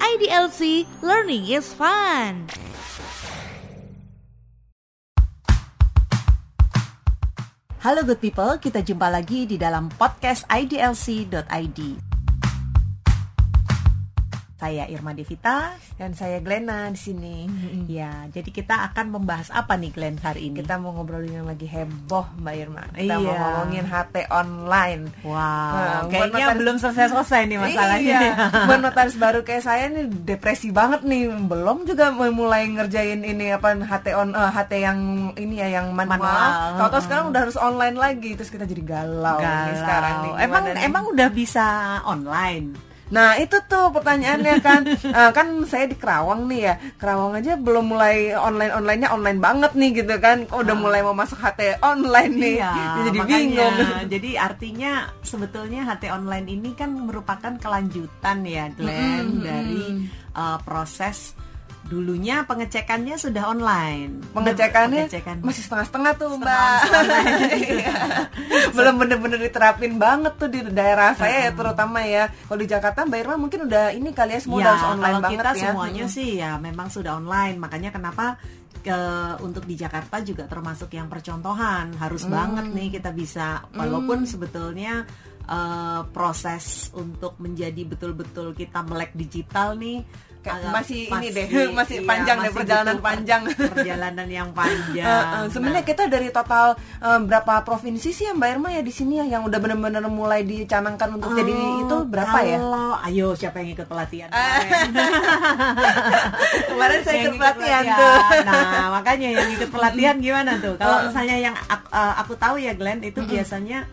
IDLC Learning is Fun. Halo good people, kita jumpa lagi di dalam podcast idlc.id. Saya Irma Devita dan saya Glena di sini. Ya, jadi kita akan membahas apa nih Glenn hari ini? Kita mau ngobrolin yang lagi heboh Mbak Irma. Kita Iya. mau ngomongin HT online. Wow, Nah, kayaknya notaris- belum selesai-selesai nih masalahnya. Iya. Buat notaris baru kayak saya nih depresi banget nih. Belum juga mulai ngerjain ini apa HT on eh, HT yang ini ya yang manual. Manual. Tahu-tahu sekarang udah harus online lagi. Terus kita jadi galau, nih Galau. sekarang nih. Emang nih? emang udah bisa online? Nah itu tuh pertanyaannya kan. Eh, Kan saya di Kerawang nih ya. Kerawang aja belum mulai online-onlinenya online banget nih gitu kan. Udah mulai mau masuk HT online nih. Iya, Jadi makanya. bingung. Jadi artinya sebetulnya HT online ini kan merupakan kelanjutan ya Glenn Mm-mm, dari uh, proses dulunya pengecekannya sudah online. Pengecekannya Pengecekan. masih setengah-setengah tuh mbak Setengah online. Iya. Belum bener-bener diterapin banget tuh di daerah saya ya terutama ya Kalau di Jakarta Mbak Irma mungkin udah ini kali ya semua ya, udah harus online kalau banget kita ya semuanya sih ya memang sudah online. Makanya kenapa ke untuk di Jakarta juga termasuk yang percontohan harus Hmm. banget nih kita bisa walaupun sebetulnya eh, proses untuk menjadi betul-betul kita melek digital nih agak- masih ini deh, masih iya, panjang deh, masih perjalanan butuh per- panjang. perjalanan yang panjang Eh, eh, Sebenarnya Nah, kita dari total eh, berapa provinsi sih ya Mbak Irma ya di sini ya yang udah bener-bener mulai dicanangkan untuk jadi oh, itu berapa ya? kalau ayo siapa yang ikut pelatihan kemarin? Kemarin saya Yang ikut pelatihan tuh. Nah, makanya yang ikut pelatihan gimana tuh? Kalau Oh. misalnya yang aku, eh, aku tahu ya Glenn itu biasanya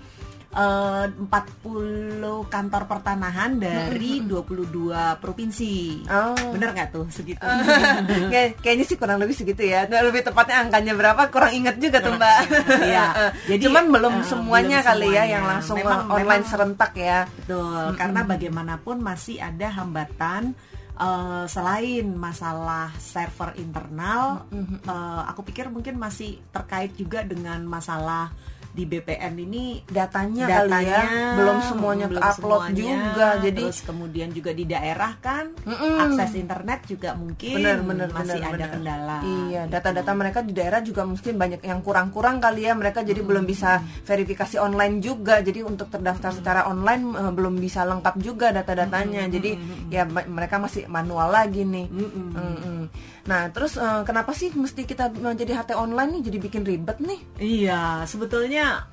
eh, 40 kantor pertanahan dari 22 provinsi. Oh. Bener nggak tuh segitu? Kayak- kayaknya sih kurang lebih segitu ya. Nah, lebih tepatnya angkanya berapa kurang inget juga tuh Mbak. Iya. Eh, Jadi, cuman belum eh, semuanya belum kali ya semuanya. yang langsung Memang- online memang- serentak ya. Betul, karena bagaimanapun masih ada hambatan eh, selain masalah server internal, eh, aku pikir mungkin masih terkait juga dengan masalah di BPN ini Datanya, kali ya belum semuanya belum upload semuanya. juga. Jadi terus kemudian juga di daerah kan Mm-mm. akses internet juga mungkin benar benar masih benar, ada benar. kendala. Iya, gitu. data-data mereka di daerah juga mungkin banyak yang kurang-kurang kali ya. Mereka jadi belum bisa verifikasi online juga. Jadi untuk terdaftar secara online eh, belum bisa lengkap juga data-datanya. Jadi ya mereka masih manual lagi nih. Mm-mm. Mm-mm. Nah, terus eh, kenapa sih mesti kita menjadi HT online nih jadi bikin ribet nih? Iya, sebetulnya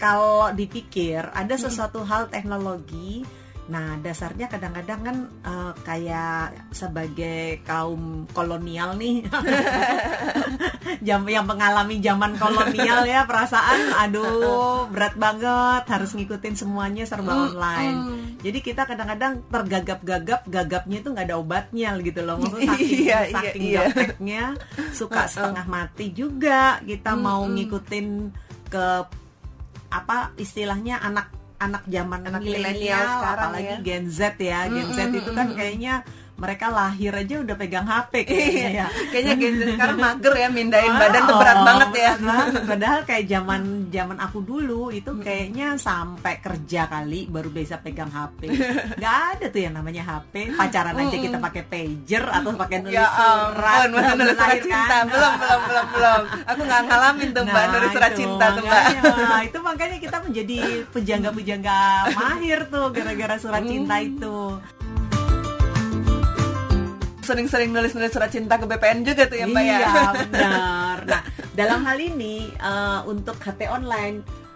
kalau dipikir ada sesuatu hal teknologi. Nah, dasarnya kadang-kadang kan eh, kayak sebagai kaum kolonial nih, jam yang mengalami zaman kolonial ya perasaan, aduh berat banget harus ngikutin semuanya serba online. Jadi kita kadang-kadang tergagap-gagap, gagapnya itu nggak ada obatnya gitu loh, maksudnya saking, Iya, iya, saking iya. gapteknya suka setengah mati juga. Kita mau ngikutin ke apa istilahnya anak anak zaman Anak milenial sekarang apalagi ya. Gen Z ya. Gen Z itu kan kayaknya mereka lahir aja udah pegang HP kayaknya ya Kayaknya Gen Z sekarang mager ya mindahin Wah, badan tuh berat oh, banget ya. banget. Padahal kayak zaman zaman aku dulu itu kayaknya sampai kerja kali baru bisa pegang HP. Gak ada tuh yang namanya HP. Pacaran aja kita pakai pager atau pakai nulis Ya surat. ampun, masa Belum nulis surat lahir cinta kan? belum belum belum belum. Aku nggak ngalamin tuh mbak Nah, nulis surat itu, cinta tuh mbak. makanya, itu makanya kita menjadi pujangga-pujangga mahir tuh gara-gara surat cinta itu. Sering-sering nulis-nulis surat cinta ke BPN juga tuh ya mbak ya. iya, benar. Nah, dalam hal ini eh, untuk HT online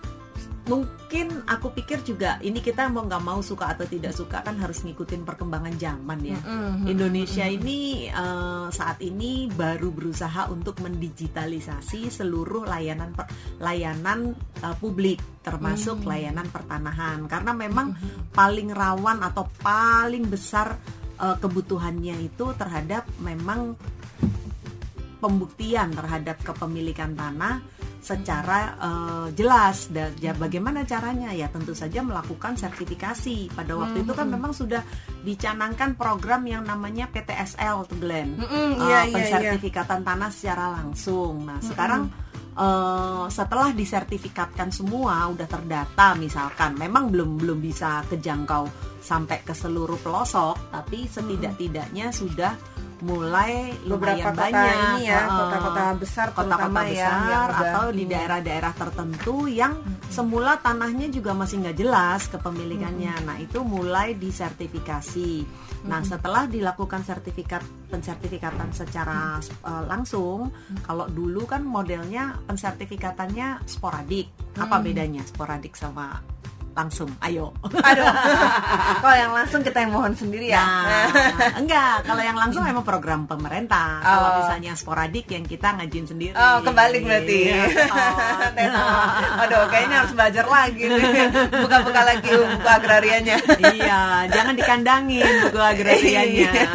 mungkin aku pikir juga ini kita mau nggak mau suka atau tidak suka kan harus ngikutin perkembangan zaman ya. Indonesia ini eh, saat ini baru berusaha untuk mendigitalisasi seluruh layanan per- layanan eh, publik termasuk layanan pertanahan karena memang paling rawan atau paling besar eh, kebutuhannya itu terhadap memang pembuktian terhadap kepemilikan tanah secara eh, jelas. Dan ya, bagaimana caranya? Ya tentu saja melakukan sertifikasi. Pada waktu itu kan memang sudah dicanangkan program yang namanya PTSL tuh Glenn. Eh, iya, iya, pensertifikatan tanah secara langsung. Nah sekarang eh, setelah disertifikatkan semua udah terdata misalkan. Memang belum belum bisa kejangkau sampai ke seluruh pelosok, tapi setidak-tidaknya sudah mulai beberapa kota banyak. ini ya kota-kota besar kota-kota ya besar udah atau di daerah-daerah tertentu yang semula tanahnya juga masih nggak jelas kepemilikannya. Nah itu mulai disertifikasi. Nah setelah dilakukan sertifikat pensertifikatan secara eh, langsung, kalau dulu kan modelnya pensertifikatannya sporadik. Apa bedanya sporadik sama langsung? Ayo. aduh kalau yang langsung kita yang mohon sendiri ya Nah, enggak. Kalau yang langsung memang program pemerintah. Kalau Oh. misalnya sporadik yang kita ngajuin sendiri. Oh, kebalik berarti. Oh. Aduh, kayaknya harus belajar lagi. Buka-buka lagi buku agrarianya. iya, jangan dikandangin buku agrarianya. Iya.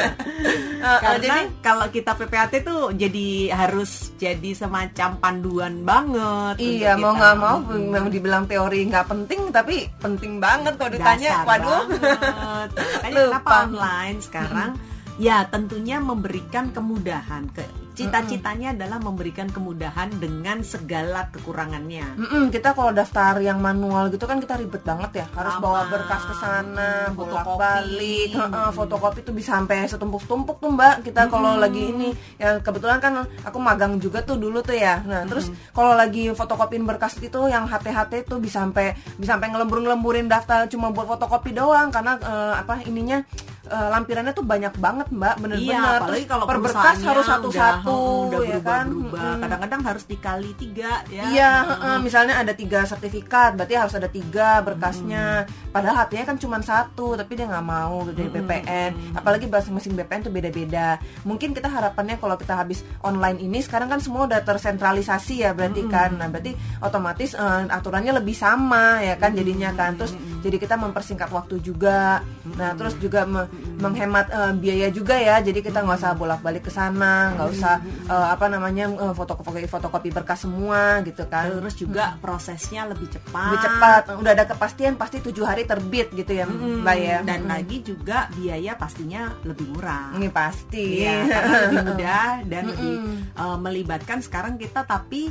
Karena jadi kalau kita PPAT tuh jadi harus jadi semacam panduan banget. Iya mau nggak mau memang dibilang teori nggak penting tapi penting banget kalau ditanya Dasar waduh banget. Lupa. kenapa online sekarang ya tentunya memberikan kemudahan ke cita-citanya adalah memberikan kemudahan dengan segala kekurangannya. Mm-mm, kita kalau daftar yang manual gitu kan kita ribet banget ya. Harus Lama. bawa berkas ke sana Fotokopi. bolak balik fotokopi tuh bisa sampai setumpuk-tumpuk tuh mbak. Kita kalau lagi ini ya kebetulan kan aku magang juga tuh dulu tuh ya. Nah terus kalau lagi fotokopiin berkas itu yang HT-HT tuh bisa sampai bisa sampai ngelembur-ngelemburin daftar cuma buat fotokopi doang. Karena eh, apa ininya eh, lampirannya tuh banyak banget mbak bener-bener Iya, apalagi kalau per berkas harus satu-satu udah, udah ya kan. Mm-mm. Kadang-kadang harus dikali tiga ya. Iya, heeh, misalnya ada tiga sertifikat, berarti harus ada tiga berkasnya. Padahal hatinya kan cuma satu, tapi dia nggak mau dari BPN. Apalagi masing-masing BPN tuh beda-beda. Mungkin kita harapannya kalau kita habis online ini, sekarang kan semua udah tersentralisasi ya, berarti kan. Nah, berarti otomatis eh, aturannya lebih sama ya kan, jadinya kan. Terus jadi kita mempersingkat waktu juga. Nah, terus juga me- menghemat eh, biaya juga ya. Jadi kita nggak usah bolak-balik ke sana, nggak usah eh, apa namanya eh, fotokopi fotokopi berkas semua gitu kan. Terus juga prosesnya lebih cepat. lebih cepat udah ada kepastian pasti tujuh hari terbit gitu ya Mm, mbak ya Dan Mm. lagi juga biaya pastinya lebih murah. ini pasti karena lebih mudah dan Mm-mm. lebih uh, melibatkan sekarang kita tapi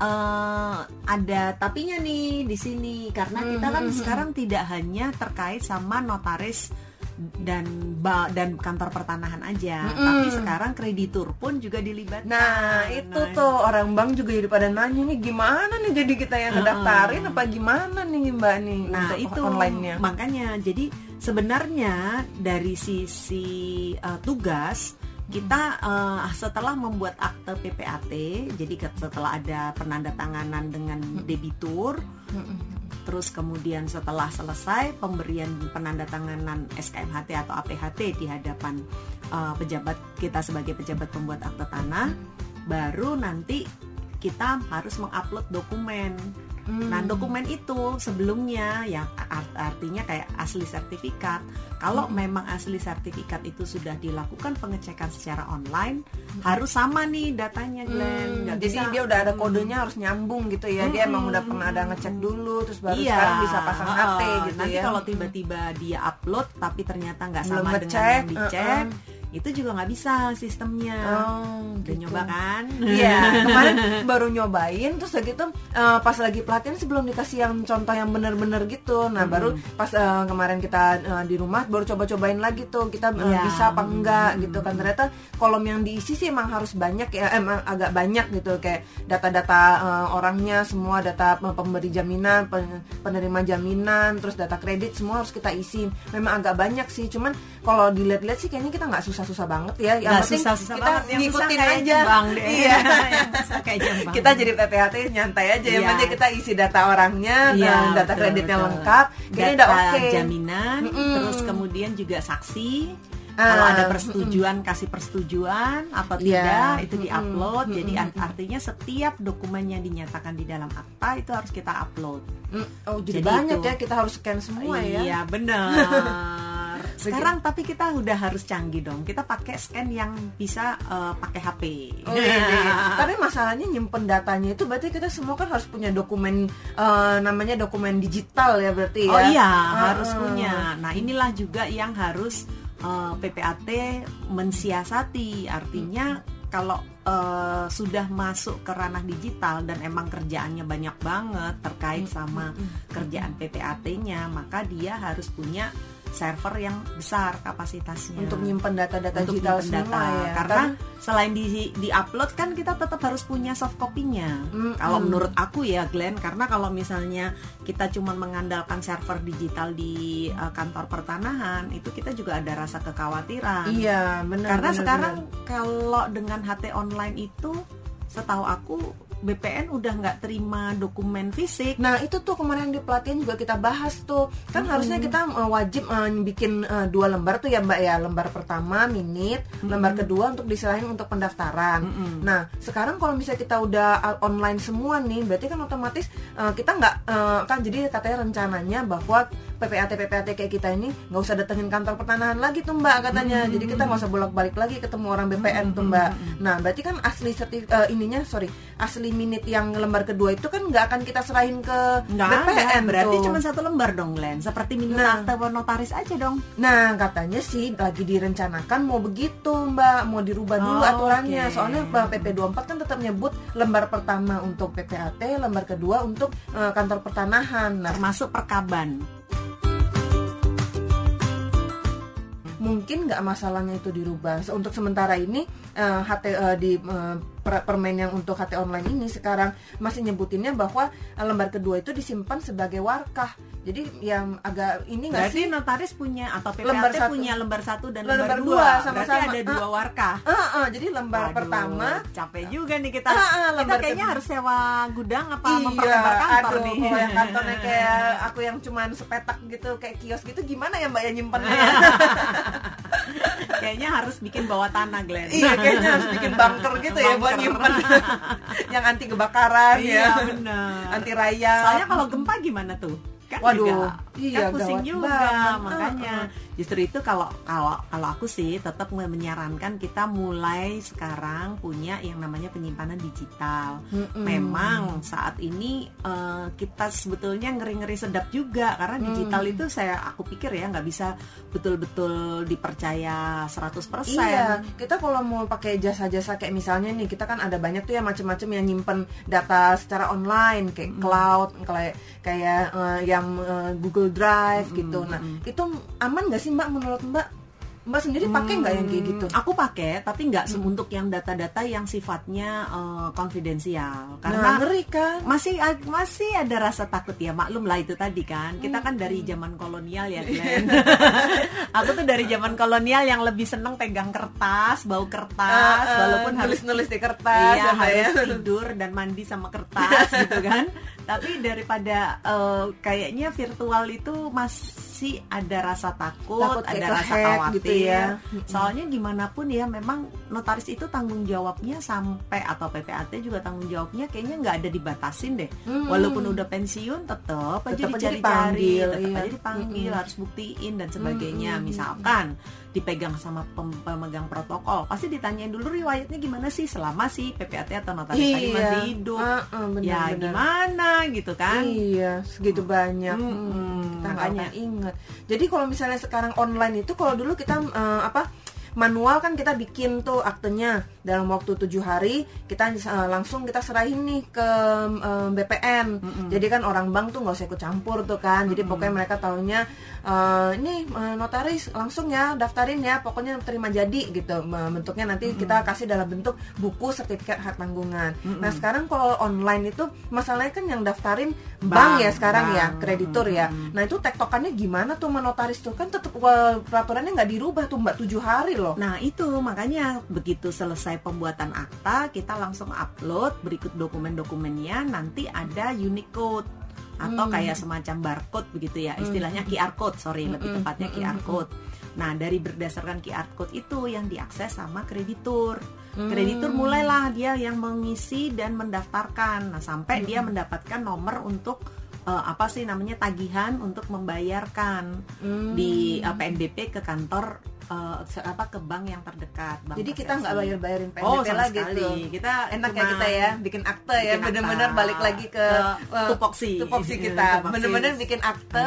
uh, ada tapinya nih di sini karena kita kan sekarang tidak hanya terkait sama notaris dan dan kantor pertanahan aja, tapi sekarang kreditur pun juga dilibatkan. nah itu Nah, tuh orang bank juga jadi pada nanya nih gimana nih jadi kita yang ngedaftarin? Apa gimana nih mbak nih? Nah untuk itu. online-nya. Makanya jadi sebenarnya dari sisi uh, tugas kita uh, setelah membuat akte PPAT, jadi setelah ada penandatanganan dengan debitur, terus kemudian setelah selesai pemberian penandatanganan SKMHT atau APHT di hadapan uh, pejabat kita sebagai pejabat pembuat akte tanah, baru nanti kita harus mengupload dokumen. Nah, dokumen itu sebelumnya yang art- artinya kayak asli sertifikat. Kalau memang asli sertifikat itu sudah dilakukan pengecekan secara online, harus sama nih datanya, Glenn. Hmm, jadi bisa- dia udah ada kodenya harus nyambung gitu ya. Dia emang udah pernah ada ngecek dulu terus baru sekarang bisa pasang. HT gitu Nanti ya. kalau tiba-tiba dia upload tapi ternyata nggak sama dengan ngecek, yang dicek, itu juga nggak bisa sistemnya. Oh, Udah gitu. nyoba kan? Iya, kemarin baru nyobain terus udah gitu eh, pas lagi pelatihan sih belum dikasih yang contoh yang bener-bener gitu. Nah, baru pas eh, kemarin kita eh, di rumah baru coba-cobain lagi tuh kita eh, Iya. bisa apa enggak gitu kan. Ternyata kolom yang diisi sih emang harus banyak ya, emang agak banyak gitu kayak data-data eh, orangnya semua data pemberi jaminan, pen- penerima jaminan, terus data kredit semua harus kita isi. Memang agak banyak sih, cuman kalau dilihat-lihat sih kayaknya kita nggak susah-susah banget ya. Yang Nggak penting susah-susah kita banget. Yang susah ngikutin kayak aja. jembang deh. Iya. Yang susah kayak jembang. kita jadi PPHT nyantai aja yang Iya. penting kita isi data orangnya Iya, dan data betul, kreditnya betul. lengkap data udah oke jaminan, Mm-mm. terus kemudian juga saksi. Ah, Kalau ada persetujuan, kasih persetujuan atau Iya. tidak itu diupload. Mm-mm, Jadi mm-mm. art- artinya setiap dokumen yang dinyatakan di dalam akta itu harus kita upload. Mm, oh jadi, Jadi banyak itu. ya kita harus scan semua ya Iya benar. Sekarang tapi kita udah harus canggih dong. Kita pakai scan yang bisa eh, pakai HP. Oh, iya, iya, iya. Tapi masalahnya nyimpen datanya itu berarti kita semua kan harus punya dokumen eh, namanya dokumen digital ya berarti ya. Oh iya, Ah, harus ah. punya. Nah, inilah juga yang harus eh, PPAT mensiasati. Artinya kalau eh, sudah masuk ke ranah digital dan emang kerjaannya banyak banget terkait sama kerjaan PPAT-nya, maka dia harus punya server yang besar kapasitasnya. Untuk nyimpen data-data untuk digital nyimpen semua ya. Karena Tapi- selain di di upload kan kita tetap harus punya soft copy-nya. Mm-mm. kalau menurut aku ya Glenn karena kalau misalnya kita cuma mengandalkan server digital di uh, kantor pertanahan itu kita juga ada rasa kekhawatiran. Iya benar karena benar, sekarang benar. kalau dengan HT online itu setahu aku BPN udah nggak terima dokumen fisik. Nah itu tuh kemarin di pelatihan juga kita bahas tuh. Kan harusnya kita uh, wajib uh, bikin uh, dua lembar tuh ya mbak ya. Lembar pertama minit. Lembar kedua untuk diserahin untuk pendaftaran. Nah sekarang kalau misalnya kita udah online semua nih berarti kan otomatis uh, kita nggak uh, kan jadi katanya rencananya bahwa PPAT PPAT kayak kita ini nggak usah datengin kantor pertanahan lagi tuh mbak katanya. Jadi kita nggak usah bolak balik lagi ketemu orang BPN tuh mbak. Nah berarti kan asli sertif uh, ininya sorry asli minit yang lembar kedua itu kan nggak akan kita serahin ke nggak BPN berarti tuh. cuma satu lembar dong Glenn seperti minum Nah. akta notaris aja dong Nah, katanya sih lagi direncanakan mau begitu, Mbak. Mau dirubah dulu Oh, aturannya. oke. Soalnya PP 24 kan tetap nyebut lembar pertama untuk PPAT, lembar kedua untuk eh, kantor pertanahan. Nah, termasuk perkaban mungkin nggak masalahnya itu dirubah. Untuk sementara ini eh, HT eh, di eh, per- permen yang untuk HT online ini sekarang masih nyebutinnya bahwa eh, lembar kedua itu disimpan sebagai warkah. Jadi yang agak ini nggak sih? notaris punya atau PPAT Lembar satu. punya lembar satu dan Lembar lembar, dua, dua, sama-sama. berarti ada dua Ah. warkah Eh, eh, jadi lembar Waduh, pertama capek juga nih kita Ah, ah, kita kayaknya kedua. harus sewa gudang apa Iya, memperlebar kantor aduh, nih kalau yang kantornya kayak aku yang cuman sepetak gitu, kayak kios gitu, gimana ya mbak ya nyimpennya? kayaknya harus bikin bawah tanah Glenn. Iya, kayaknya harus bikin bunker gitu ya buat Bunker. nyimpen. Yang anti kebakaran iya ya, anti rayap. soalnya kalau gempa gimana tuh kan Waduh, juga iya, kan pusing gawat juga banget. makanya justru itu kalau kalau kalau aku sih tetap menyarankan kita mulai sekarang punya yang namanya penyimpanan digital Mm-mm. memang saat ini eh, kita sebetulnya ngeri-ngeri sedap juga karena digital Hmm. itu saya aku pikir ya nggak bisa betul-betul dipercaya 100% Iya, kita kalau mau pakai jasa-jasa kayak misalnya nih, kita kan ada banyak tuh ya macam-macam yang nyimpen data secara online kayak cloud, kayak kayak eh, yang eh, Google Drive gitu. Nah, itu aman nggak sih Mbak menurut Mbak? Mbak sendiri pakai nggak yang kayak gitu? Hmm, Aku pakai, tapi nggak se- untuk yang data-data yang sifatnya eh, konfidensial. Nah, Karena ngeri kan? masih masih ada rasa takut ya, maklum lah itu tadi kan. Kita kan dari zaman kolonial ya, Glenn. aku tuh dari zaman kolonial yang lebih seneng pegang kertas, bau kertas, Eh, eh, walaupun harus nulis-nulis di kertas, iya, ya, Mbak, ya. harus tidur dan mandi sama kertas gitu kan. Tapi daripada eh, kayaknya virtual itu masih ada rasa takut, Takut ada rasa kehack khawatir. gitu ya. Soalnya gimana pun ya, memang notaris itu tanggung jawabnya sampai atau PPAT juga tanggung jawabnya kayaknya nggak ada dibatasin deh. Hmm. Walaupun udah pensiun tetap aja Tetep aja dicari-cari, dipanggil, tetap iya. aja dipanggil, harus buktiin dan sebagainya. Mm-mm. Misalkan dipegang sama pem- pemegang protokol, pasti ditanyain dulu riwayatnya gimana sih selama si PPAT atau notaris tadi Iya. masih hidup. Ah, ah, benar, ya benar. gimana gitu kan? Iya, segitu banyak. Mm-mm, Hmm, kita nggak ingat. Jadi kalau misalnya sekarang online itu, kalau dulu kita eh, apa manual kan kita bikin tuh aktenya dalam waktu tujuh hari kita eh, langsung kita serahin nih ke eh, BPN. Jadi kan orang bank tuh nggak usah ikut campur tuh kan. Jadi pokoknya mereka tahunya eh, ini eh, notaris langsung ya daftarin ya. Pokoknya terima jadi gitu. Bentuknya nanti kita kasih dalam bentuk buku sertifikat hak tanggungan. Nah sekarang kalau online itu masalahnya kan yang daftarin bank, Bank, ya sekarang ya bank. kreditur ya. Nah itu tektokannya gimana tuh sama notaris tuh kan tetap wah, peraturannya nggak dirubah tuh mbak tujuh hari loh. Nah itu. Makanya begitu selesai pembuatan akta kita langsung upload berikut dokumen-dokumennya. Nanti ada Unicode atau kayak semacam barcode begitu ya. Istilahnya QR code sorry lebih tepatnya QR code. Nah dari berdasarkan QR code itu yang diakses sama kreditur. Kreditur mulailah dia yang mengisi dan mendaftarkan. Nah sampai dia mendapatkan nomor untuk eh, apa sih namanya tagihan untuk membayarkan di eh, PNBP ke kantor se- apa ke bank yang terdekat. Bank Jadi kita nggak bayar bayarin PNBP Oh, lagi sekali. tuh. Kita Enak ya kita ya bikin akte ya bikin bener-bener akta. balik lagi ke, eh, tupoksi. tupoksi kita Tupoksi. bener-bener bikin akte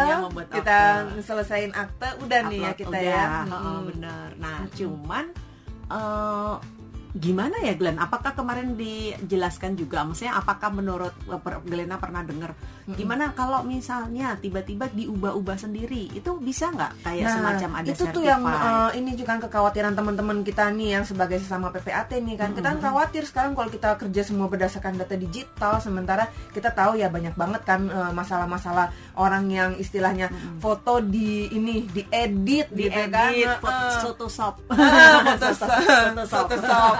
kita akte. selesaiin akte udah nih ya Upload kita udah, ya heeh, Mm-mm. bener. Nah, cuman eh, gimana ya Glenn? Apakah kemarin dijelaskan juga? Maksudnya apakah menurut per- Glenna pernah dengar? Gimana kalau misalnya tiba-tiba diubah-ubah sendiri? Itu bisa nggak? Kayak semacam ada Nah, itu tuh yang uh, ini juga kan kekhawatiran teman-teman kita nih yang sebagai sesama PPAT nih kan. Kita kan khawatir sekarang kalau kita kerja semua berdasarkan data digital sementara kita tahu ya banyak banget kan uh, masalah-masalah orang yang istilahnya foto di ini diedit di gitu kan. Edit Uh, uh. Photoshop. Photoshop, Photoshop. Photoshop,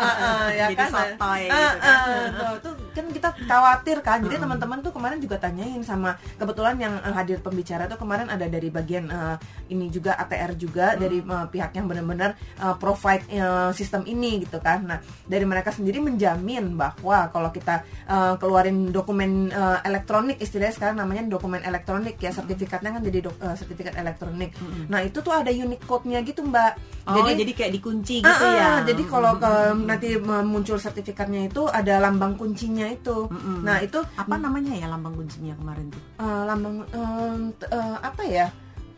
Jadi kan sotoy Ah, gitu kan. ah, tuh, tuh kan kita khawatir kan. Jadi teman-teman tuh kemarin juga tanyain sama kebetulan yang eh, hadir pembicara tuh kemarin ada dari bagian eh, ini juga ATR juga dari eh, pihak yang benar-benar eh, provide eh, sistem ini gitu kan. Nah dari mereka sendiri menjamin bahwa kalau kita eh, keluarin dokumen eh, elektronik istilahnya sekarang namanya dokumen elektronik ya sertifikatnya kan jadi dok- eh, sertifikat elektronik. Nah itu tuh ada unique code-nya gitu mbak. Oh, jadi, kayak dikunci gitu Ah, ya. Jadi kalau ke- nanti muncul sertifikatnya itu ada lambang kuncinya itu. Mm-mm. Nah itu apa namanya ya lambang kuncinya kemarin tuh? eh, lambang t- eh, apa ya?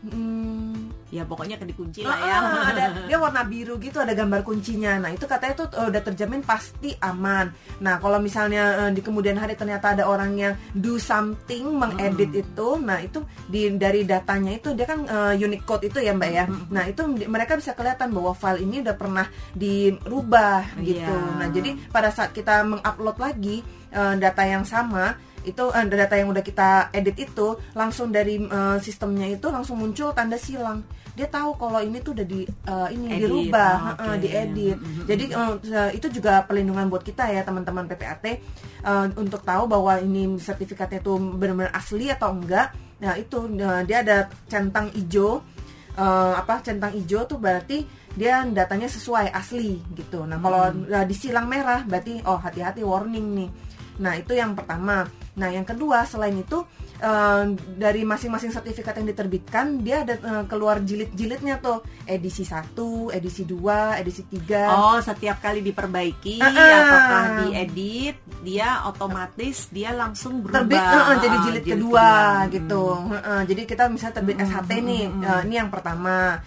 Hmm, Ya pokoknya ke dikunci ah, lah ya. ah, ada dia warna biru gitu ada gambar kuncinya. Nah itu katanya tuh eh, udah terjamin pasti aman. Nah kalau misalnya eh, di kemudian hari ternyata ada orang yang do something mengedit itu, nah itu di dari datanya itu dia kan unique code itu ya mbak ya. Nah itu di- mereka bisa kelihatan bahwa file ini udah pernah dirubah gitu. Iya. Nah jadi pada saat kita mengupload lagi data yang sama itu eh, data yang udah kita edit itu langsung dari eh, sistemnya itu langsung muncul tanda silang dia tahu kalau ini tuh udah di eh, ini Edit, dirubah oh, eh, oke. diedit Mhm. jadi eh, itu juga pelindungan buat kita ya teman-teman PPAT eh, untuk tahu bahwa ini sertifikatnya itu benar-benar asli atau enggak nah itu eh, dia ada centang hijau eh, apa centang hijau tuh berarti dia datanya sesuai asli gitu. Nah kalau eh, disilang merah berarti oh hati-hati warning nih. Nah itu yang pertama. Nah yang kedua selain itu eh, dari masing-masing sertifikat yang diterbitkan dia ada eh, keluar jilid-jilidnya tuh. Edisi 1, edisi 2, edisi 3 Oh, setiap kali diperbaiki Ah, ah. ataukah diedit, dia otomatis dia langsung berubah. terbit eh, eh, jadi Ah, jilid, kedua, gitu. Eh, eh, jadi kita misalnya terbit SHT nih. eh, ini yang pertama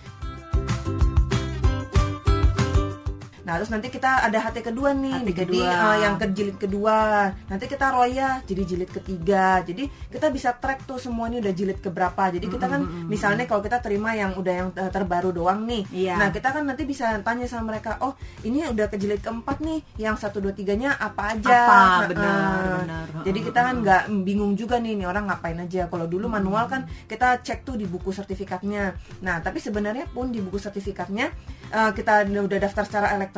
Nah, terus nanti kita ada HT kedua nih, HT jadi kedua. eh, yang ke jilid kedua. Nanti kita roya jadi jilid ketiga. Jadi kita bisa track tuh semua ini udah jilid keberapa. Jadi kita kan misalnya kalau kita terima yang udah yang eh, terbaru doang nih. Iya. Nah, kita kan nanti bisa tanya sama mereka, "Oh, ini udah ke jilid keempat nih. Yang satu dua tiganya apa aja?" Apa? Nah, Benar, eh, benar. Jadi kita kan nggak bingung juga nih, nih orang ngapain aja. Kalau dulu manual kan kita cek tuh di buku sertifikatnya. Nah, tapi sebenarnya pun di buku sertifikatnya eh, kita udah daftar secara elektronik,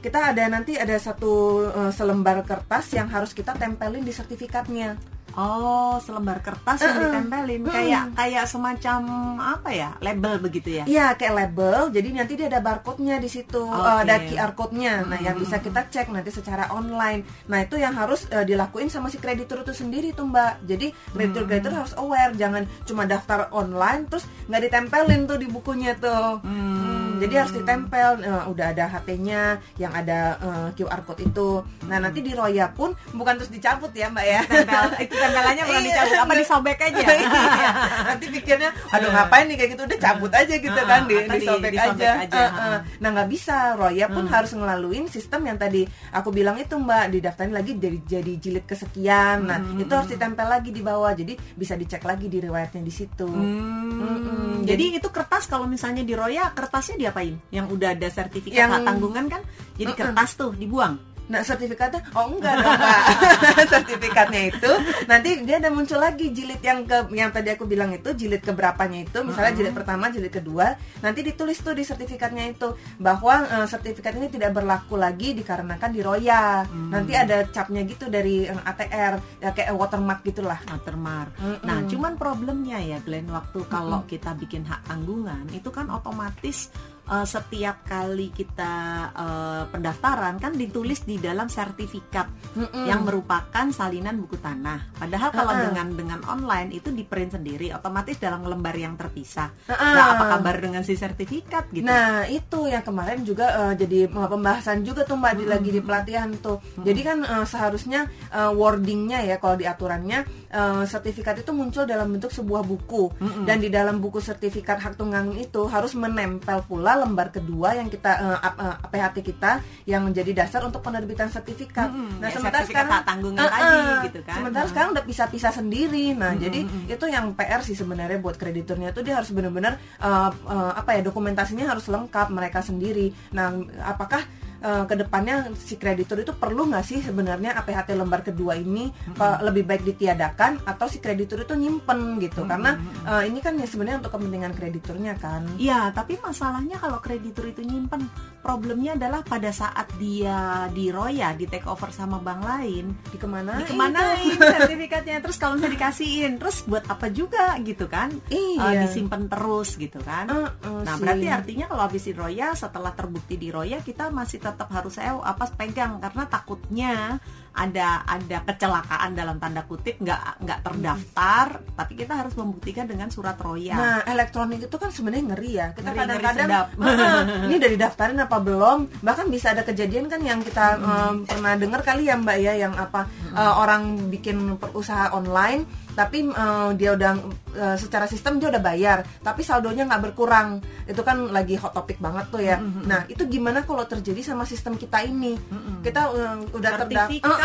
kita ada nanti ada satu eh, selembar kertas yang harus kita tempelin di sertifikatnya. Oh, selembar kertas yang Uh-uh. ditempelin kayak kayak semacam apa ya? Label begitu ya. Iya, kayak label. Jadi nanti dia ada barcode-nya di situ, Oke. eh, ada QR code-nya. Nah, yang bisa kita cek nanti secara online. Nah, itu yang harus eh, dilakuin sama si kreditur itu sendiri tuh, Mbak. Jadi kreditur-kreditur harus aware, jangan cuma daftar online terus nggak ditempelin tuh di bukunya tuh. Hmm, jadi harus ditempel. Eh, udah ada HT-nya, yang ada eh, QR code itu. Nah, nanti di Roya pun bukan terus dicabut ya, Mbak ya. Tempel itu tempelannya bukan Iya. dicabut, apa disobek aja. Iya. nanti pikirnya aduh ngapain nih kayak gitu udah cabut aja gitu kan di, disobek aja, aja. Eh, eh. nah nggak bisa Roya pun harus ngelaluin sistem yang tadi aku bilang itu mbak didaftarin lagi jadi jadi jilid kesekian nah itu harus ditempel lagi di bawah jadi bisa dicek lagi di riwayatnya di situ Hmm, Mm-mm. jadi itu kertas kalau misalnya di Roya kertasnya diapain? Yang udah ada sertifikat Yang- hak tanggungan kan? Jadi kertas tuh dibuang. Nah sertifikatnya oh enggak dong Kak. sertifikatnya itu nanti dia ada muncul lagi jilid yang ke yang tadi aku bilang itu jilid keberapanya itu misalnya jilid pertama jilid kedua nanti ditulis tuh di sertifikatnya itu bahwa eh, sertifikat ini tidak berlaku lagi dikarenakan di Roya nanti ada capnya gitu dari eh, ATR ya kayak watermark gitulah watermark. Mm-mm. Nah, cuman problemnya ya Glenn waktu kalau kita bikin hak tanggungan itu kan otomatis eh, setiap kali kita eh, pendaftaran kan ditulis di dalam sertifikat Mm-mm. yang merupakan salinan buku tanah. Padahal kalau Mm-mm. dengan dengan online itu di print sendiri otomatis dalam lembar yang terpisah. Mm-mm. Nah, apa kabar dengan si sertifikat gitu? Nah itu yang kemarin juga eh, jadi pembahasan juga tuh mbak di lagi di pelatihan tuh. Jadi kan eh, seharusnya eh, wordingnya ya kalau di aturannya eh, sertifikat itu muncul dalam bentuk sebuah buku dan di dalam buku sertifikat hak tunggang itu harus menempel pula lembar kedua yang kita eh, ap- eh, APHT kita yang menjadi dasar untuk penerbitan sertifikat. Mm-mm, Nah, ya, sementara sertifikat sekarang tanggungan tadi, eh, gitu kan. Sementara Mm. sekarang udah pisah-pisah sendiri. Nah, jadi itu yang PR sih sebenarnya buat krediturnya itu dia harus benar-benar eh, eh, apa ya dokumentasinya harus lengkap mereka sendiri. Nah, apakah eh, ke depannya si kreditur itu perlu nggak sih sebenarnya APHT lembar kedua ini eh, lebih baik ditiadakan atau si kreditur itu nyimpen gitu? Karena eh, ini kan ya sebenarnya untuk kepentingan krediturnya kan. Iya, tapi masalahnya kalau kreditur itu nyimpen, problemnya adalah pada saat dia diroya, di take over sama bank lain, Di ke mana? dikemanain sertifikatnya, terus kalau misalnya dikasihin, terus buat apa juga gitu kan? Iya. Eh, disimpan terus gitu kan? Eh, eh, Nah, sih. berarti artinya kalau habis diroya, setelah terbukti diroya, kita masih tetap harus eh, apa pegang karena takutnya ada ada kecelakaan dalam tanda kutip nggak nggak terdaftar, tapi kita harus membuktikan dengan surat roya. Nah, elektronik itu kan sebenarnya ngeri ya. Kita kadang-kadang sedap. "Heeh, ini udah didaftarin apa belum? Bahkan bisa ada kejadian kan yang kita em, pernah dengar kali ya Mbak ya yang apa eh, orang bikin perusahaan online tapi eh, dia udah eh, secara sistem dia udah bayar, tapi saldonya nggak berkurang. Itu kan lagi hot topic banget tuh ya. Nah, itu gimana kalau terjadi sama sistem kita ini? Kita eh, udah terdaftar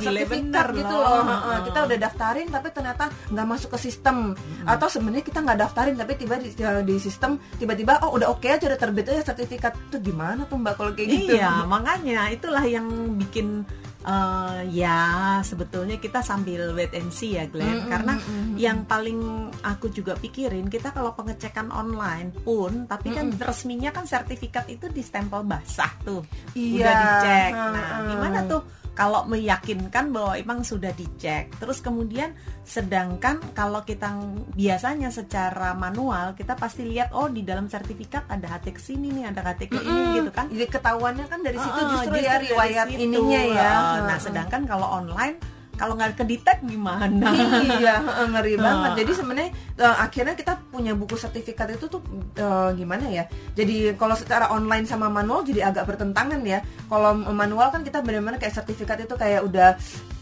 sertifikat bener gitu loh. loh. Heeh, kita udah daftarin tapi ternyata nggak masuk ke sistem atau sebenarnya kita nggak daftarin tapi tiba di, di sistem tiba-tiba oh udah oke aja udah terbit aja sertifikat itu gimana tuh mbak kalau kayak gitu Iya, makanya itulah yang bikin eh, ya sebetulnya kita sambil wait and see ya Glenn. Karena yang paling aku juga pikirin kita kalau pengecekan online pun tapi kan resminya kan sertifikat itu di stempel basah tuh. Iya. udah dicek. Nah gimana tuh kalau meyakinkan bahwa emang sudah dicek. Terus kemudian sedangkan kalau kita biasanya secara manual kita pasti lihat oh di dalam sertifikat ada HT ke sini nih ada HT ke ini gitu kan. Jadi ketahuannya kan dari situ Oh, justru justru ya riwayat situ. ininya ya. Oh, Nah, sedangkan kalau online kalau nggak kedetek gimana? iya ngeri banget. Jadi sebenarnya eh, akhirnya kita punya buku sertifikat itu tuh eh, gimana ya? Jadi kalau secara online sama manual jadi agak bertentangan ya. Kalau manual kan kita benar-benar kayak sertifikat itu kayak udah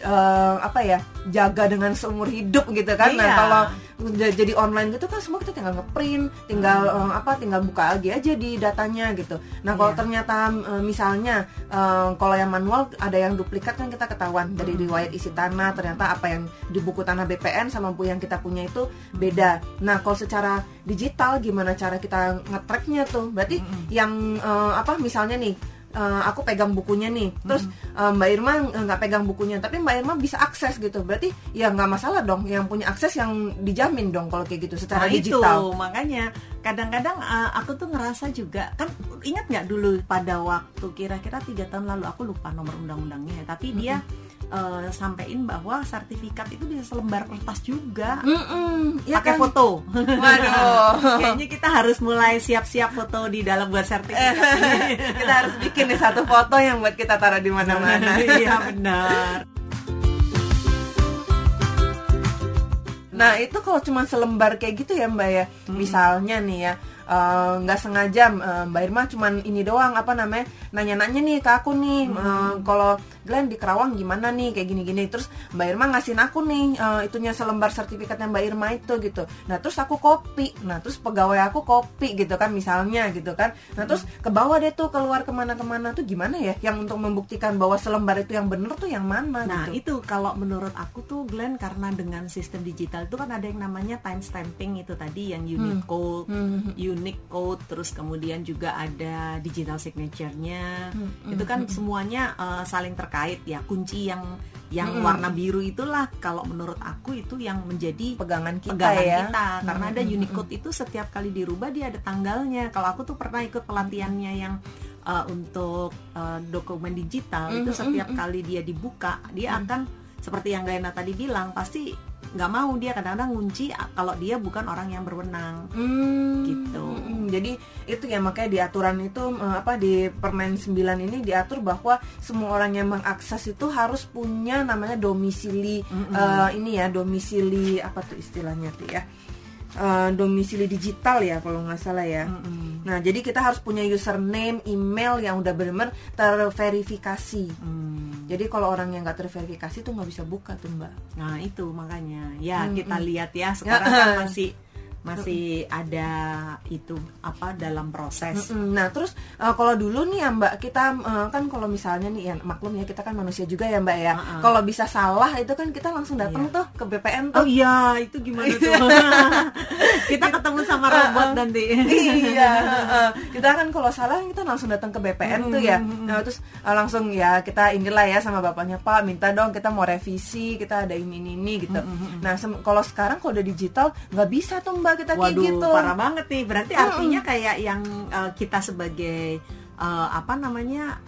eh, apa ya jaga dengan seumur hidup gitu kan. Nah Iya. kalau udah jadi online gitu kan semua kita tinggal ngeprint tinggal eh, apa tinggal buka lagi aja di datanya gitu. Nah kalau Iya. ternyata eh, misalnya eh, kalau yang manual ada yang duplikat kan kita ketahuan. Dari riwayat isi tanah ternyata apa yang di buku tanah BPN sama buku yang kita punya itu beda. Nah kalau secara digital gimana cara kita ngetracknya tuh? Berarti yang eh, apa misalnya nih eh, aku pegang bukunya nih. Terus eh, Mbak Irma nggak pegang bukunya. Tapi Mbak Irma bisa akses gitu. Berarti ya nggak masalah dong. Yang punya akses yang dijamin dong kalau kayak gitu secara Nah itu. digital. Makanya kadang-kadang uh, aku tuh ngerasa juga kan ingat nggak dulu pada waktu kira-kira tiga tahun lalu aku lupa nomor undang-undangnya tapi dia uh, sampein bahwa sertifikat itu bisa selembar kertas juga ya pakai kan? foto. Waduh. Kayaknya kita harus mulai siap-siap foto di dalam buat sertifikat. kita harus bikin nih satu foto yang buat kita taruh di mana-mana. Iya benar. Nah itu kalau cuma selembar kayak gitu ya Mbak ya, misalnya nih ya eh, nggak sengaja eh, Mbak Irma cuman ini doang apa namanya nanya-nanya nih ke aku nih eh, kalau Glenn di Kerawang gimana nih? Kayak gini-gini. Terus Mbak Irma ngasihin aku nih eh, itunya selembar sertifikatnya Mbak Irma itu gitu. Nah terus aku kopi nah terus pegawai aku kopi gitu kan misalnya gitu kan. Nah terus ke bawah deh tuh keluar ke mana-kemana tuh gimana ya? Yang untuk membuktikan bahwa selembar itu yang bener tuh yang mana Nah gitu. itu kalau menurut aku tuh Glenn karena dengan sistem digital itu kan ada yang namanya time stamping itu tadi yang unit code, Hmm. unique code, terus kemudian juga ada digital signature-nya. Hmm, Itu kan semuanya eh, saling terkait ya. Kunci yang yang Hmm. warna biru itulah kalau menurut aku itu yang menjadi pegangan kita pegangan ya kita karena ada Hmm, Unicode itu setiap kali dirubah dia ada tanggalnya. Kalau aku tuh pernah ikut pelatihannya yang uh, untuk uh, dokumen digital itu Mhm, setiap mhm. kali dia dibuka dia akan seperti yang Glenna tadi bilang pasti nggak mau dia kadang-kadang ngunci kalau dia bukan orang yang berwenang. Hmm, Gitu. hmm, jadi itu ya makanya di aturan itu apa di Permen 9 ini diatur bahwa semua orang yang mengakses itu harus punya namanya domisili Mm-mm. eh, ini ya domisili apa tuh istilahnya tuh ya Eh, domisili digital ya kalau nggak salah ya. Mm-mm. Nah jadi kita harus punya username, email yang udah benar-benar terverifikasi. Hmm. Jadi kalau orang yang nggak terverifikasi tuh nggak bisa buka tuh mbak. Nah itu makanya ya Mm-mm. kita lihat ya sekarang kan masih masih ada itu apa dalam proses. Nah terus eh, kalau dulu nih ya mbak kita eh, kan kalau misalnya nih ya maklum ya kita kan manusia juga ya mbak ya. Uh-uh. Kalau bisa salah itu kan kita langsung datang Iya. tuh ke BPN Oh tuh. iya itu gimana tuh? kita ketemu sama robot nanti. iya, heeh. kita kan kalau salah kita langsung datang ke BPN tuh ya. Nah, terus eh, langsung ya kita inilah ya sama bapaknya Pak, minta dong kita mau revisi, kita ada ini ini, ini gitu. Nah, sem- kalau sekarang kalau udah digital nggak bisa tuh Mbak kita kayak Waduh gitu. parah banget nih. Berarti artinya kayak yang eh, kita sebagai eh, apa namanya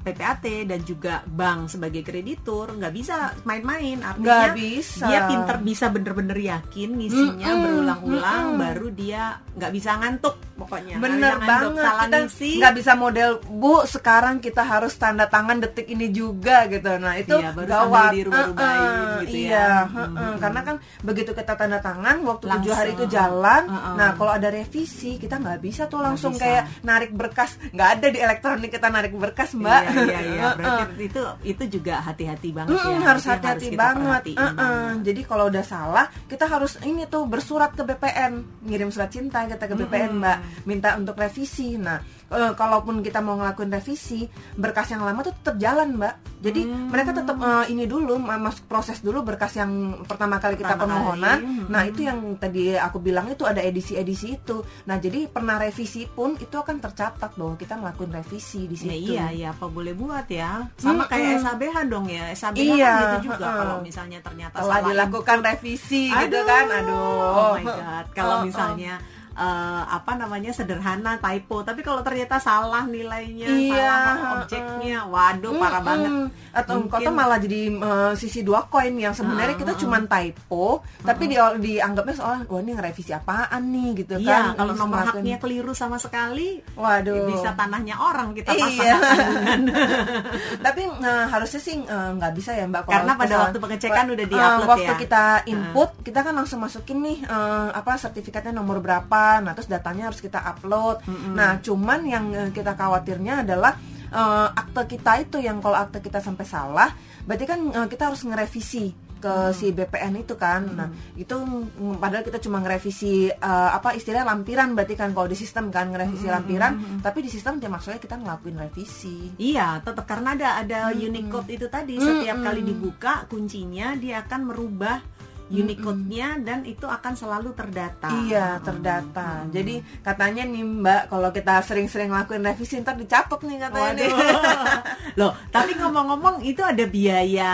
PPAT dan juga bank sebagai kreditur nggak bisa main-main. Artinya Nggak bisa. dia pinter bisa bener-bener yakin ngisinya Mm-mm, berulang-ulang, mm-mm. baru dia nggak bisa ngantuk pokoknya. Bener ngantuk, banget Salah kita ngisi. nggak bisa model bu sekarang kita harus tanda tangan detik ini juga gitu nah itu Iya, baru gawat dirubah-rubahin Heeh, gitu ya. iya Hmm, heeh. hmm, karena kan begitu kita tanda tangan waktu tujuh hari itu jalan Heeh. nah kalau ada revisi kita nggak bisa tuh langsung bisa. kayak narik berkas nggak ada di elektronik kita narik berkas mbak Iya, iya, iya. Berarti itu itu juga hati-hati banget ya. Mm-mm, harus hati-hati banget. perhatiin Uh-uh. banget. Jadi kalau udah salah, kita harus ini tuh bersurat ke BPN, ngirim surat cinta kita ke BPN, Mm-mm. Mbak, minta untuk revisi. Nah, eh, kalaupun kita mau ngelakuin revisi, berkas yang lama tuh tetap jalan, Mbak. Jadi Hmm. mereka tetap eh, ini dulu ma- masuk proses dulu berkas yang pertama kali kita Pertama permohonan. kali. Nah, itu yang tadi aku bilang itu ada edisi-edisi itu. Nah, jadi pernah revisi pun itu akan tercatat bahwa kita ngelakuin revisi di Ya situ. iya iya apa boleh buat ya sama kayak SABH dong ya SABH Iya, kan gitu juga heeh. kalau misalnya ternyata Telah salah dilakukan revisi gitu Aduh. kan. Aduh. oh my god kalau Oh, oh. misalnya eh, apa namanya sederhana typo tapi kalau ternyata salah nilainya Iya, salah objeknya waduh parah Mm-mm. banget Atau Mungkin- kota malah jadi eh, sisi dua koin yang sebenarnya Ah, kita cuma typo, tapi di, dianggapnya soal wah ini ngerevisi apaan nih gitu Iya, kan. kalau nomor haknya keliru sama sekali, waduh. bisa tanahnya orang kita pasang Iya. tapi eh, harusnya sih nggak bisa ya Mbak Karena pada kesalahan- waktu pengecekan udah di-upload waktu ya. kita input, kita kan langsung masukin nih eh, apa sertifikatnya nomor berapa. Nah, terus datanya harus kita upload. Nah, cuman yang eh, kita khawatirnya adalah eh, akte kita itu yang kalau akte kita sampai salah, berarti kan eh, kita harus ngerevisi ke si BPN itu kan. Nah, itu mm, padahal kita cuma ngerevisi eh, apa istilahnya lampiran berarti kan kalau di sistem kan ngerevisi lampiran, tapi di sistem dia maksudnya kita ngelakuin revisi. Iya, tetap karena ada ada Unicode itu tadi. Setiap kali dibuka kuncinya dia akan merubah Unicode-nya dan itu akan selalu terdata. Iya, terdata. Jadi katanya nih Mbak, kalau kita sering-sering lakuin revisi ntar dicatat nih katanya nih. Waduh. Loh, tapi ngomong-ngomong itu ada biaya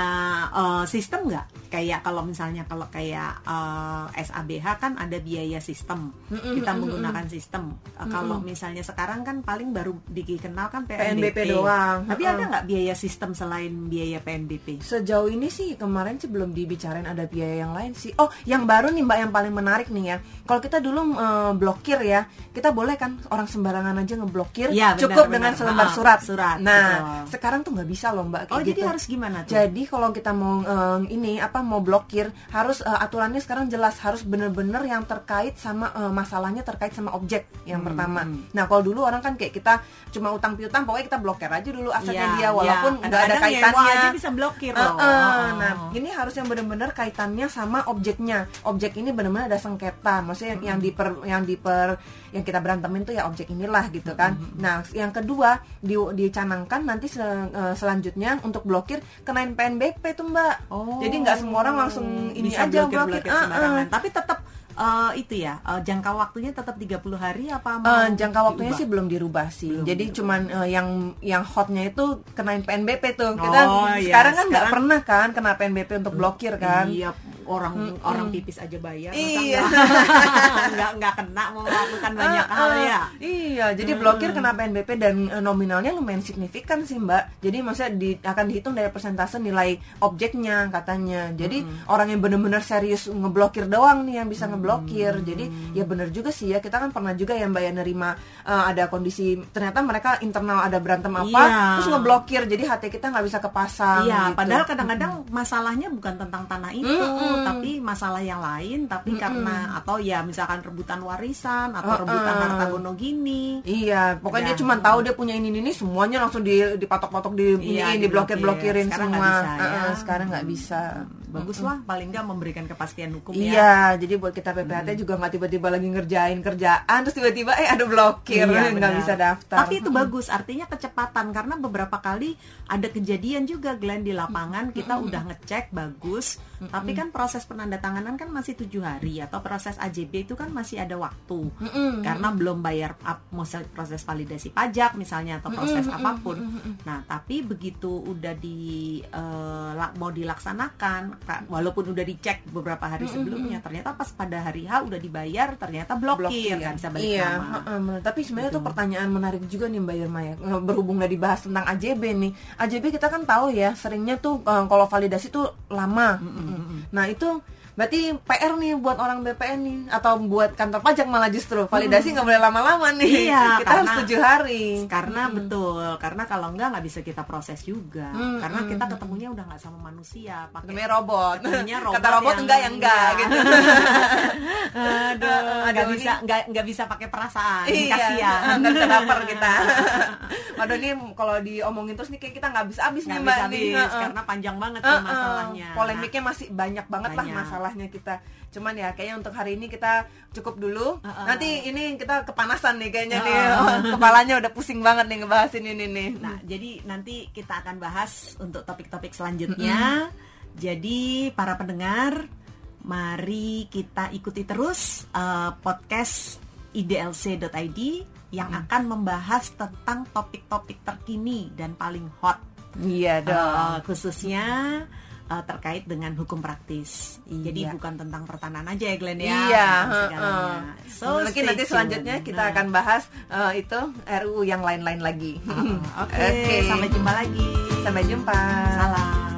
eh, sistem nggak? Kayak kalau misalnya kalau kayak eh, SABH kan ada biaya sistem. Kita menggunakan sistem. Eh, Kalau misalnya sekarang kan paling baru dikenal kan PNBP, PNBP doang. Tapi Heeh. ada nggak biaya sistem selain biaya PNBP? Sejauh ini sih kemarin sih belum dibicarain ada biaya yang lain sih. Oh, yang baru nih Mbak yang paling menarik nih ya. Kalau kita dulu eh, blokir ya, kita boleh kan orang sembarangan aja ngeblokir Iya, benar, cukup benar. dengan selembar surat. surat, Nah, betul. sekarang tuh nggak bisa loh Mbak kayak Oh, gitu. jadi harus gimana tuh? Jadi kalau kita mau eh, ini apa mau blokir harus eh, aturannya sekarang jelas harus bener-bener yang terkait sama eh, masalahnya terkait sama objek yang Hmm, pertama. hmm. Nah kalau dulu orang kan kayak kita cuma utang piutang pokoknya kita blokir aja dulu asetnya Iya, dia walaupun iya. nggak ada nyewa kaitannya. aja bisa blokir loh. eh, Oh. Nah ini harus yang bener-bener kaitannya sama objeknya. Objek ini bener-bener ada sengketa. Maksudnya yang, yang diper yang diper yang kita berantemin tuh ya objek inilah gitu kan. Nah yang kedua di, dicanangkan nanti se- eh, selanjutnya untuk blokir kenain PNBP tuh mbak. Oh. Jadi nggak semua orang langsung ini bisa aja blokir, blokir. blokir sembarangan. eh. Tapi tetap eh, itu ya eh, jangka waktunya tetap 30 hari apa mau Eh, jangka waktunya diubah? sih belum dirubah sih. Belum Jadi dirubah. cuman eh, yang yang hotnya itu kenain PNBP tuh. Kita Oh, iya. sekarang kan nggak pernah kan kena PNBP untuk blokir kan. Iya, orang orang pipis aja bayar. Iya. nggak- nggak kena mau melakukan banyak Ah, hal ah. ya. Iya, jadi blokir kena PNBP dan eh, nominalnya lumayan signifikan sih Mbak. Jadi maksudnya di, akan dihitung dari persentase nilai objeknya katanya. Jadi orang yang benar-benar serius ngeblokir doang nih yang bisa ngeblokir. Jadi ya bener juga sih ya kita kan pernah juga ya Mbak ya nerima eh, ada kondisi ternyata mereka internal ada berantem apa Iya. terus ngeblokir jadi hati kita nggak bisa kepasang. Iya, gitu. padahal kadang-kadang masalahnya bukan tentang tanah itu, Mm-mm, tapi masalah yang lain tapi karena atau ya misalkan rebutan warisan atau rebutan harta gono gini Iya, pokoknya dia Udah. cuma tahu dia punya ini ini semuanya langsung di dipatok-patok di Iya, ini diblokir. diblokir-blokirin Sekarang semua. nggak bisa, ya. Heeh, sekarang nggak bisa. bagus lah paling nggak memberikan kepastian hukum ya Iya, jadi buat kita PPHT juga nggak tiba-tiba lagi ngerjain kerjaan terus tiba-tiba eh ada blokir Iya, nggak bisa daftar. Tapi itu bagus, artinya kecepatan karena beberapa kali ada kejadian juga Glenn di lapangan kita udah ngecek bagus, tapi kan proses penandatanganan kan masih tujuh hari atau proses AJB itu kan masih ada waktu. Karena belum bayar masa- proses validasi pajak misalnya atau proses apa pun. Nah tapi begitu udah di la- mau dilaksanakan, walaupun udah dicek beberapa hari sebelumnya, ternyata pas pada hari H udah dibayar ternyata blokir, nggak bisa balik iya, nama. heeh, bener. tapi sebenarnya tuh pertanyaan menarik juga nih Mbak Irma ya. Berhubung nggak dibahas tentang AJB nih. AJB kita kan tahu ya seringnya tuh eh, kalau validasi tuh lama. Nah itu berarti PR nih buat orang BPN nih atau buat kantor pajak malah justru. Validasi nggak boleh lama-lama nih. Iya, kita harus karena- tujuh hari. karena betul karena kalau enggak nggak bisa kita proses juga. Hmm, karena hmm, kita ketemunya udah nggak sama manusia pakai robot. Ketemunya robot kata robot yang- enggak ya enggak iya. gitu aduh nggak Aduh, bisa nggak nggak bisa pakai perasaan Iya, kasihan nggak baper kita. Waduh nih kalau diomongin terus nih kayak kita nggak bisa habis nih nggak mbak bisa nih. habis Heeh. karena panjang banget Heeh, nih masalahnya Polemiknya masih banyak banget lah Banyak. masalahnya kita. Cuman ya kayaknya untuk hari ini kita cukup dulu. Heeh. Nanti ini kita kepanasan nih kayaknya nih. Heeh. Kepalanya udah pusing banget nih ngebahasin ini nih. Nah, jadi nanti kita akan bahas untuk topik-topik selanjutnya. Jadi para pendengar, mari kita ikuti terus eh, podcast idlc.id yang akan membahas tentang topik-topik terkini dan paling hot, Iya eh, khususnya eh, terkait dengan hukum praktis. Jadi Iya. bukan tentang pertanahan aja ya Glenn ya. Iya, segalanya. So, Mungkin nanti tune. selanjutnya kita Nah. akan bahas eh, itu RUU yang lain-lain lagi. Oke, sampai jumpa lagi. Sampai jumpa. Salam.